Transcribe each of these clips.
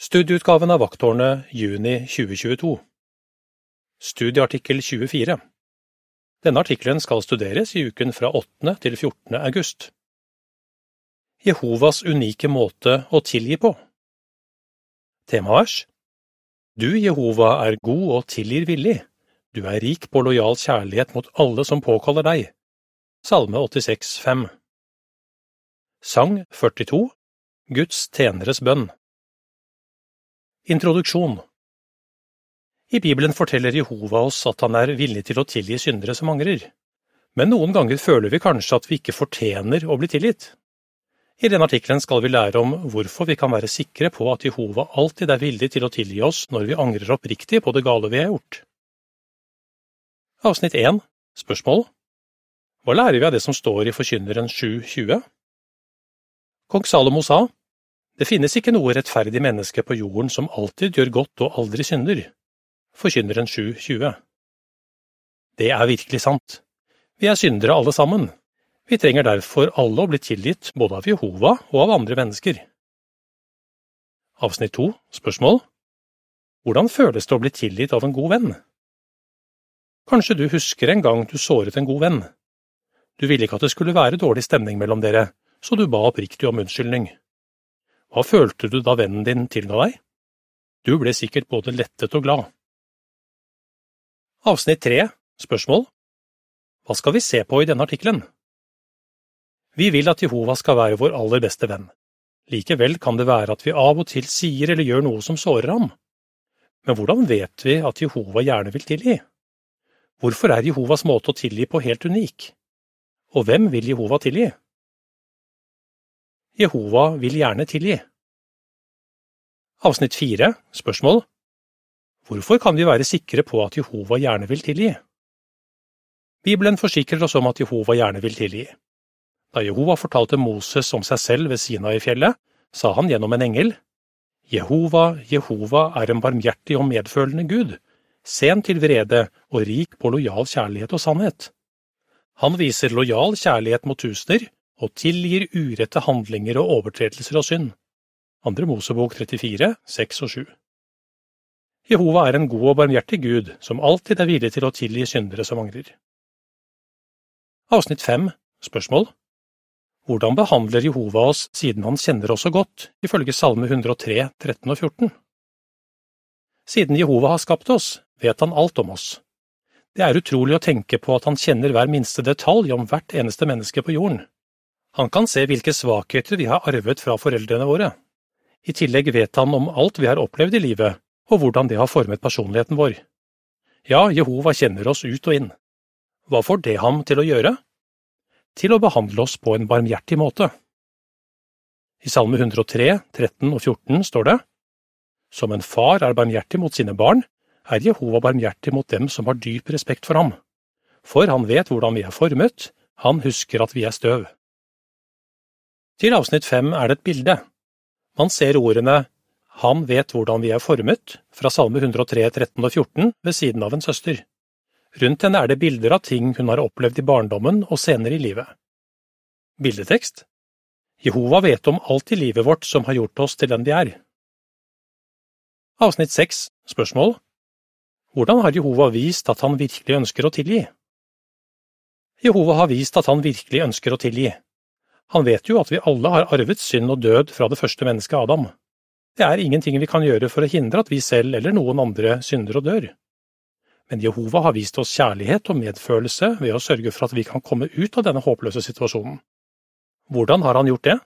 Studieutgaven av Vakttårnet juni 2022 Studieartikkel 24 Denne artikkelen skal studeres i uken fra 8. til 14. august. Jehovas unike måte å tilgi på Temavers Du, Jehova, er god og tilgir villig. Du er rik på lojal kjærlighet mot alle som påkaller deg. Salme 86, 5 Sang 42 Guds tjeneres bønn Introduksjon I Bibelen forteller Jehova oss at han er villig til å tilgi syndere som angrer, men noen ganger føler vi kanskje at vi ikke fortjener å bli tilgitt. I denne artikkelen skal vi lære om hvorfor vi kan være sikre på at Jehova alltid er villig til å tilgi oss når vi angrer oppriktig på det gale vi har gjort. Avsnitt 1 Spørsmål Hva lærer vi av det som står i Forkynneren 7.20? Kong Salomo sa, det finnes ikke noe rettferdig menneske på jorden som alltid gjør godt og aldri synder. Forkynneren 7.20 Det er virkelig sant. Vi er syndere alle sammen. Vi trenger derfor alle å bli tilgitt både av Jehova og av andre mennesker. Avsnitt 2 Spørsmål Hvordan føles det å bli tilgitt av en god venn? Kanskje du husker en gang du såret en god venn. Du ville ikke at det skulle være dårlig stemning mellom dere, så du ba oppriktig om unnskyldning. Hva følte du da vennen din tilga deg? Du ble sikkert både lettet og glad. Avsnitt tre Spørsmål Hva skal vi se på i denne artikkelen? Vi vil at Jehova skal være vår aller beste venn. Likevel kan det være at vi av og til sier eller gjør noe som sårer ham. Men hvordan vet vi at Jehova gjerne vil tilgi? Hvorfor er Jehovas måte å tilgi på helt unik? Og hvem vil Jehova tilgi? Jehova vil gjerne tilgi. Avsnitt fire Spørsmål Hvorfor kan vi være sikre på at Jehova gjerne vil tilgi? Bibelen forsikrer oss om at Jehova gjerne vil tilgi. Da Jehova fortalte Moses om seg selv ved Sinai-fjellet, sa han gjennom en engel, Jehova, Jehova er en barmhjertig og medfølende Gud, sen til vrede og rik på lojal kjærlighet og sannhet. Han viser lojal kjærlighet mot tusener og tilgir urette handlinger og overtredelser og synd. Andre Mosebok 34, 6 og 7 Jehova er en god og barmhjertig Gud som alltid er villig til å tilgi syndere som angrer. Avsnitt 5 Spørsmål Hvordan behandler Jehova oss siden han kjenner oss så godt, ifølge Salme 103, 13 og 14? Siden Jehova har skapt oss, vet han alt om oss. Det er utrolig å tenke på at han kjenner hver minste detalj om hvert eneste menneske på jorden. Han kan se hvilke svakheter vi har arvet fra foreldrene våre. I tillegg vet han om alt vi har opplevd i livet, og hvordan det har formet personligheten vår. Ja, Jehova kjenner oss ut og inn. Hva får det ham til å gjøre? Til å behandle oss på en barmhjertig måte. I Salme 103, 13 og 14 står det, Som en far er barmhjertig mot sine barn, er Jehova barmhjertig mot dem som har dyp respekt for ham. For han vet hvordan vi er formet, han husker at vi er støv. Til avsnitt fem er det et bilde. Man ser ordene Han vet hvordan vi er formet fra Salme 103, 13 og 14 ved siden av en søster. Rundt henne er det bilder av ting hun har opplevd i barndommen og senere i livet. Bildetekst Jehova vet om alt i livet vårt som har gjort oss til den vi er. Avsnitt seks Spørsmål Hvordan har Jehova vist at han virkelig ønsker å tilgi? Jehova har vist at han virkelig ønsker å tilgi. Han vet jo at vi alle har arvet synd og død fra det første mennesket Adam. Det er ingenting vi kan gjøre for å hindre at vi selv eller noen andre synder og dør. Men Jehova har vist oss kjærlighet og medfølelse ved å sørge for at vi kan komme ut av denne håpløse situasjonen. Hvordan har han gjort det?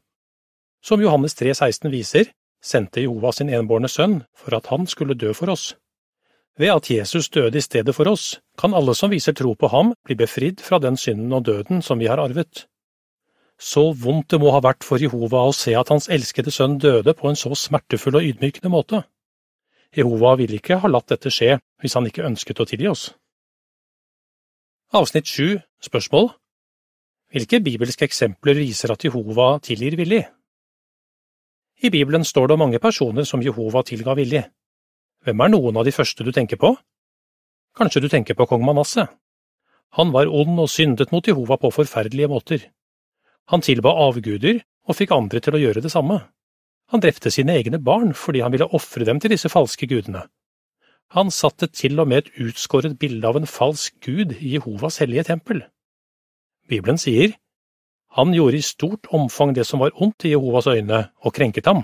Som Johannes 3, 16 viser, sendte Jehova sin enbårne sønn for at han skulle dø for oss. Ved at Jesus døde i stedet for oss, kan alle som viser tro på ham, bli befridd fra den synden og døden som vi har arvet. Så vondt det må ha vært for Jehova å se at hans elskede sønn døde på en så smertefull og ydmykende måte. Jehova ville ikke ha latt dette skje hvis han ikke ønsket å tilgi oss. Avsnitt sju Spørsmål Hvilke bibelske eksempler viser at Jehova tilgir villig? I Bibelen står det om mange personer som Jehova tilga villig. Hvem er noen av de første du tenker på? Kanskje du tenker på kong Manasseh. Han var ond og syndet mot Jehova på forferdelige måter. Han tilba avguder og fikk andre til å gjøre det samme. Han drepte sine egne barn fordi han ville ofre dem til disse falske gudene. Han satte til og med et utskåret bilde av en falsk gud i Jehovas hellige tempel. Bibelen sier, han gjorde i stort omfang det som var ondt i Jehovas øyne, og krenket ham.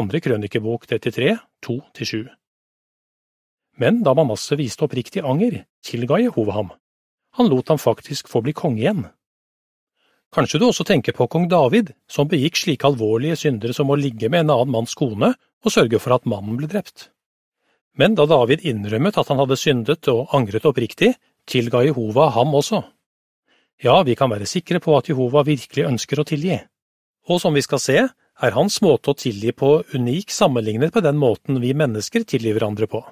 Andre krønikebok 33, 2–7 Men da Manasseh viste oppriktig anger, tilga Jehova ham. Han lot ham faktisk få bli konge igjen. Kanskje du også tenker på kong David, som begikk slike alvorlige syndere som å ligge med en annen manns kone og sørge for at mannen ble drept. Men da David innrømmet at han hadde syndet og angret oppriktig, tilga Jehova ham også. Ja, vi kan være sikre på at Jehova virkelig ønsker å tilgi. Og som vi skal se, er hans måte å tilgi på unik sammenlignet med den måten vi mennesker tilgir hverandre på.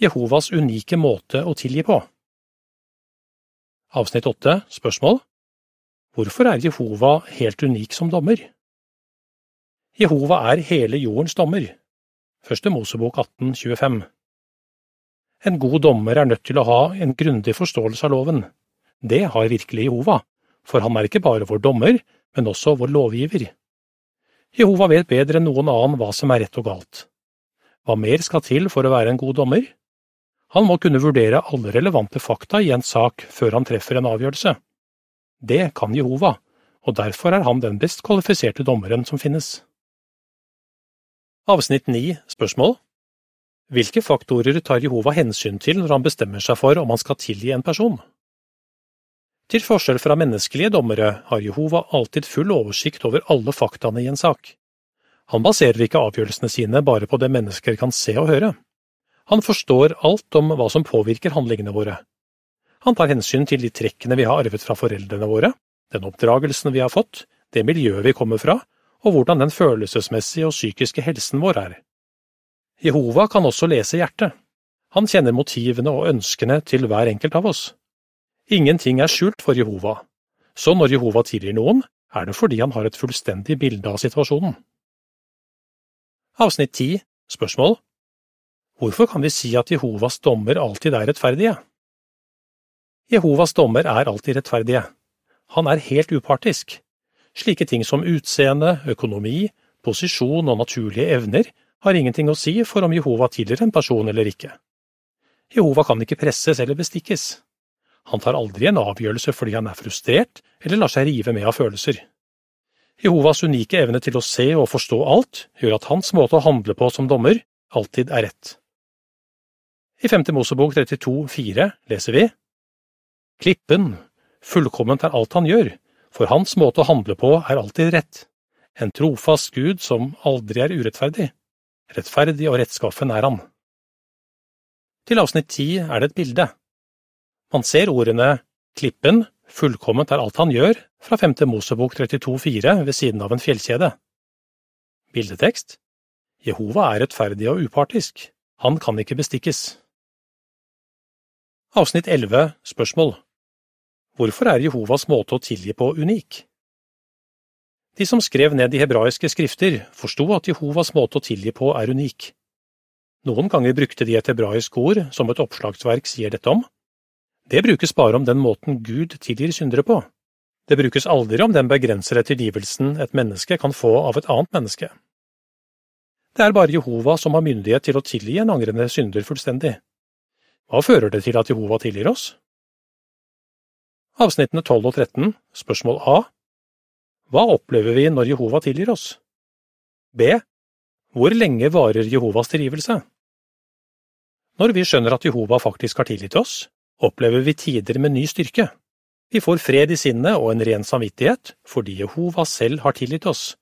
Jehovas unike måte å tilgi på. Avsnitt åtte, spørsmål Hvorfor er Jehova helt unik som dommer? Jehova er hele jordens dommer. Første Mosebok 18, 25 En god dommer er nødt til å ha en grundig forståelse av loven. Det har virkelig Jehova, for han er ikke bare vår dommer, men også vår lovgiver. Jehova vet bedre enn noen annen hva som er rett og galt. Hva mer skal til for å være en god dommer? Han må kunne vurdere alle relevante fakta i en sak før han treffer en avgjørelse. Det kan Jehova, og derfor er han den best kvalifiserte dommeren som finnes. Avsnitt 9, spørsmål Hvilke faktorer tar Jehova hensyn til når han bestemmer seg for om han skal tilgi en person? Til forskjell fra menneskelige dommere har Jehova alltid full oversikt over alle faktaene i en sak. Han baserer ikke avgjørelsene sine bare på det mennesker kan se og høre. Han forstår alt om hva som påvirker handlingene våre. Han tar hensyn til de trekkene vi har arvet fra foreldrene våre, den oppdragelsen vi har fått, det miljøet vi kommer fra, og hvordan den følelsesmessige og psykiske helsen vår er. Jehova kan også lese hjertet. Han kjenner motivene og ønskene til hver enkelt av oss. Ingenting er skjult for Jehova, så når Jehova tilgir noen, er det fordi han har et fullstendig bilde av situasjonen. Avsnitt 10 Spørsmål Hvorfor kan vi si at Jehovas dommer alltid er rettferdige? Jehovas dommer er alltid rettferdige. Han er helt upartisk. Slike ting som utseende, økonomi, posisjon og naturlige evner har ingenting å si for om Jehova tilhører en person eller ikke. Jehova kan ikke presses eller bestikkes. Han tar aldri en avgjørelse fordi han er frustrert eller lar seg rive med av følelser. Jehovas unike evne til å se og forstå alt gjør at hans måte å handle på som dommer alltid er rett. I Femte Mosebok 32, 4 leser vi Klippen, fullkomment er alt han gjør, for hans måte å handle på er alltid rett, en trofast Gud som aldri er urettferdig, rettferdig og rettskaffen er han. Til avsnitt ti er det et bilde. Man ser ordene Klippen, fullkomment er alt han gjør, fra Femte Mosebok 32, 4 ved siden av en fjellkjede. Bildetekst Jehova er rettferdig og upartisk, han kan ikke bestikkes. Avsnitt 11 Spørsmål Hvorfor er Jehovas måte å tilgi på unik? De som skrev ned de hebraiske skrifter, forsto at Jehovas måte å tilgi på er unik. Noen ganger brukte de et hebraisk ord som et oppslagsverk sier dette om. Det brukes bare om den måten Gud tilgir syndere på. Det brukes aldri om den begrensede tilgivelsen et menneske kan få av et annet menneske. Det er bare Jehova som har myndighet til å tilgi en angrende synder fullstendig. Hva fører det til at Jehova tilgir oss? Avsnittene 12 og 13, spørsmål A. Hva opplever vi når Jehova tilgir oss? B. Hvor lenge varer Jehovas tilgivelse? Når vi skjønner at Jehova faktisk har tilgitt oss, opplever vi tider med ny styrke. Vi får fred i sinnet og en ren samvittighet fordi Jehova selv har tilgitt oss.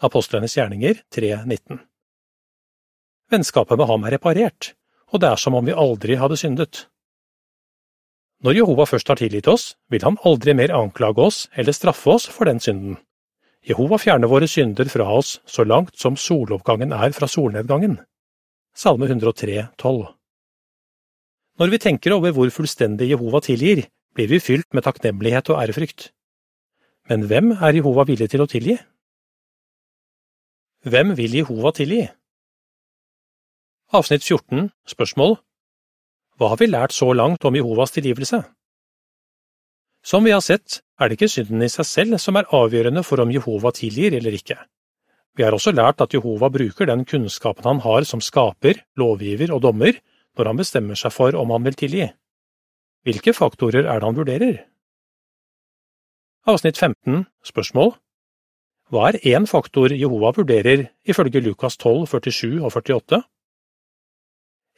Apostlenes gjerninger 3.19 Vennskapet med ham er reparert, og det er som om vi aldri hadde syndet. Når Jehova først har tilgitt oss, vil han aldri mer anklage oss eller straffe oss for den synden. Jehova fjerner våre synder fra oss så langt som soloppgangen er fra solnedgangen. Salme 103, 12 Når vi tenker over hvor fullstendig Jehova tilgir, blir vi fylt med takknemlighet og ærefrykt. Men hvem er Jehova villig til å tilgi? Hvem vil Jehova tilgi? Avsnitt 14 Spørsmål Hva har vi lært så langt om Jehovas tilgivelse? Som vi har sett, er det ikke synden i seg selv som er avgjørende for om Jehova tilgir eller ikke. Vi har også lært at Jehova bruker den kunnskapen han har som skaper, lovgiver og dommer, når han bestemmer seg for om han vil tilgi. Hvilke faktorer er det han vurderer? Avsnitt 15 Spørsmål Hva er én faktor Jehova vurderer ifølge Lukas 12, 47 og 48?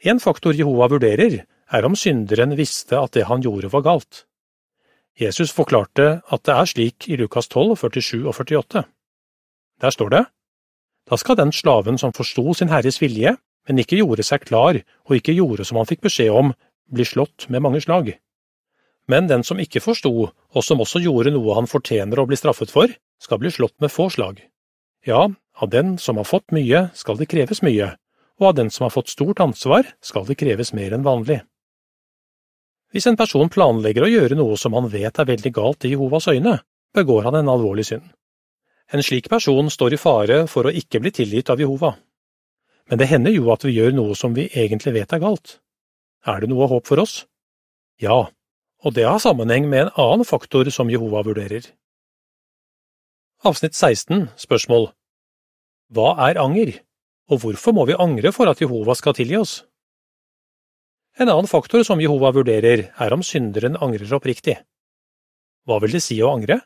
En faktor Jehova vurderer, er om synderen visste at det han gjorde var galt. Jesus forklarte at det er slik i Lukas 12, 47 og 48. Der står det, Da skal den slaven som forsto sin herres vilje, men ikke gjorde seg klar og ikke gjorde som han fikk beskjed om, bli slått med mange slag. Men den som ikke forsto, og som også gjorde noe han fortjener å bli straffet for, skal bli slått med få slag. Ja, av den som har fått mye, skal det kreves mye, og av den som har fått stort ansvar, skal det kreves mer enn vanlig. Hvis en person planlegger å gjøre noe som han vet er veldig galt i Jehovas øyne, begår han en alvorlig synd. En slik person står i fare for å ikke bli tilgitt av Jehova. Men det hender jo at vi gjør noe som vi egentlig vet er galt. Er det noe håp for oss? Ja, og det har sammenheng med en annen faktor som Jehova vurderer. Avsnitt 16 Spørsmål Hva er anger, og hvorfor må vi angre for at Jehova skal tilgi oss? En annen faktor som Jehova vurderer, er om synderen angrer oppriktig. Hva vil det si å angre?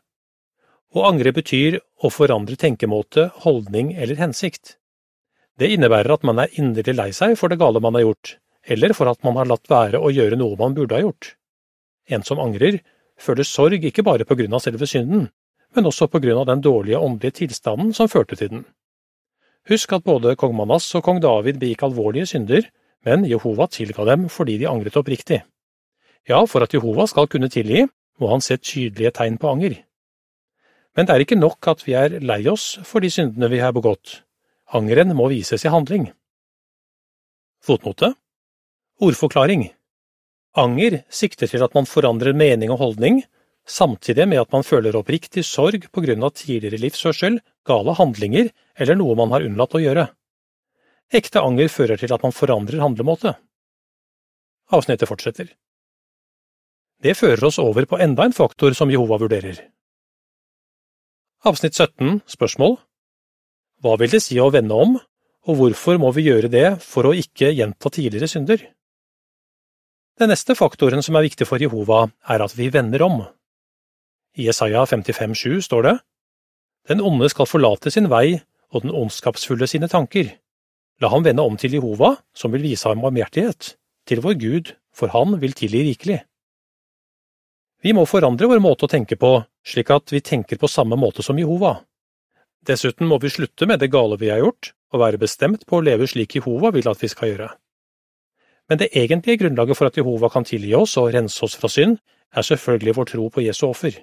Å angre betyr å forandre tenkemåte, holdning eller hensikt. Det innebærer at man er inderlig lei seg for det gale man har gjort, eller for at man har latt være å gjøre noe man burde ha gjort. En som angrer, føler sorg ikke bare på grunn av selve synden, men også på grunn av den dårlige åndelige tilstanden som førte til den. Husk at både kong Manas og kong David begikk alvorlige synder, men Jehova tilga dem fordi de angret oppriktig. Ja, for at Jehova skal kunne tilgi, må han se tydelige tegn på anger. Men det er ikke nok at vi er lei oss for de syndene vi har begått. Angeren må vises i handling. Fotnote Ordforklaring Anger sikter til at man forandrer mening og holdning, samtidig med at man føler oppriktig sorg på grunn av tidligere livsførsel, gale handlinger eller noe man har unnlatt å gjøre. Ekte anger fører til at man forandrer handlemåte. Avsnittet fortsetter. Det fører oss over på enda en faktor som Jehova vurderer. Avsnitt 17 Spørsmål Hva vil det si å vende om, og hvorfor må vi gjøre det for å ikke gjenta tidligere synder? Den neste faktoren som er viktig for Jehova, er at vi vender om. I Jesaja 55,7 står det, Den onde skal forlate sin vei og den ondskapsfulle sine tanker. La ham vende om til Jehova, som vil vise ham barmhjertighet, til vår Gud, for han vil tilgi rikelig. Vi må forandre vår måte å tenke på, slik at vi tenker på samme måte som Jehova. Dessuten må vi slutte med det gale vi har gjort, og være bestemt på å leve slik Jehova vil at vi skal gjøre. Men det egentlige grunnlaget for at Jehova kan tilgi oss og rense oss fra synd, er selvfølgelig vår tro på Jesu offer.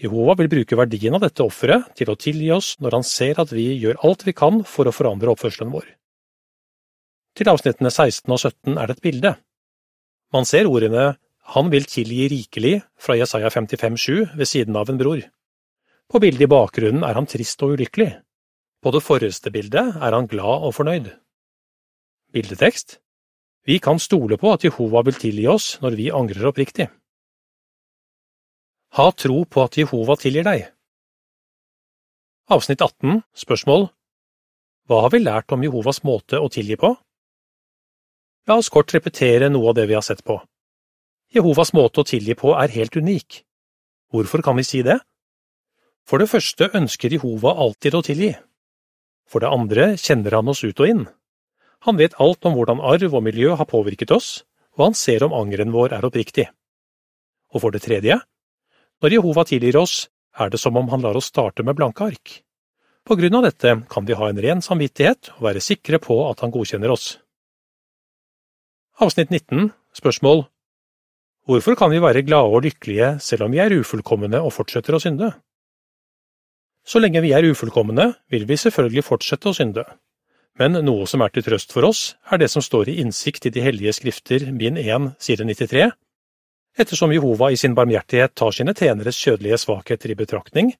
Jehova vil bruke verdien av dette offeret til å tilgi oss når han ser at vi gjør alt vi kan for å forandre oppførselen vår. Til avsnittene 16 og 17 er det et bilde. Man ser ordene Han vil tilgi rikelig fra Jesaja 55,7 ved siden av en bror. På bildet i bakgrunnen er han trist og ulykkelig. På det forreste bildet er han glad og fornøyd. Bildetekst Vi kan stole på at Jehova vil tilgi oss når vi angrer oppriktig. Ha tro på at Jehova tilgir deg. Avsnitt 18 Spørsmål Hva har vi lært om Jehovas måte å tilgi på? La oss kort repetere noe av det vi har sett på. Jehovas måte å tilgi på er helt unik. Hvorfor kan vi si det? For det første ønsker Jehova alltid å tilgi. For det andre kjenner han oss ut og inn. Han vet alt om hvordan arv og miljø har påvirket oss, og han ser om angeren vår er oppriktig. Og for det tredje, når Jehova tilgir oss, er det som om han lar oss starte med blanke ark. På grunn av dette kan vi ha en ren samvittighet og være sikre på at han godkjenner oss. Avsnitt 19 Spørsmål Hvorfor kan vi være glade og lykkelige selv om vi er ufullkomne og fortsetter å synde? Så lenge vi er ufullkomne, vil vi selvfølgelig fortsette å synde. Men noe som er til trøst for oss, er det som står i Innsikt i de hellige skrifter, bind 1, side 93, Ettersom Jehova i sin barmhjertighet tar sine tjeneres kjødelige svakheter i betraktning,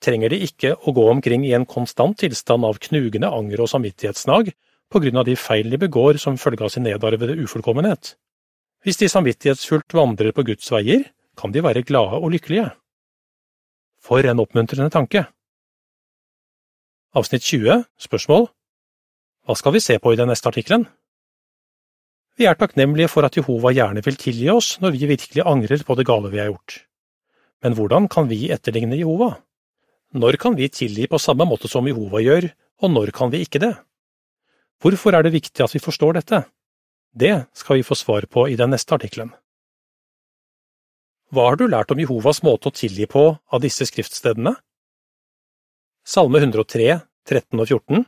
trenger de ikke å gå omkring i en konstant tilstand av knugende anger og samvittighetsnag på grunn av de feil de begår som følge av sin nedarvede ufullkommenhet. Hvis de samvittighetsfullt vandrer på Guds veier, kan de være glade og lykkelige. For en oppmuntrende tanke! Avsnitt 20, spørsmål Hva skal vi se på i den neste artikkelen? Vi er takknemlige for at Jehova gjerne vil tilgi oss når vi virkelig angrer på det gale vi har gjort. Men hvordan kan vi etterligne Jehova? Når kan vi tilgi på samme måte som Jehova gjør, og når kan vi ikke det? Hvorfor er det viktig at vi forstår dette? Det skal vi få svar på i den neste artikkelen. Hva har du lært om Jehovas måte å tilgi på av disse skriftstedene? Salme 103, 13 og 14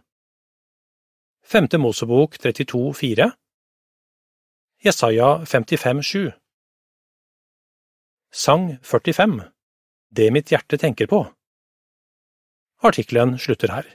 Femte Mosebok 32, 4 Jesaja 55, 7 Sang 45 Det mitt hjerte tenker på. Artikkelen slutter her.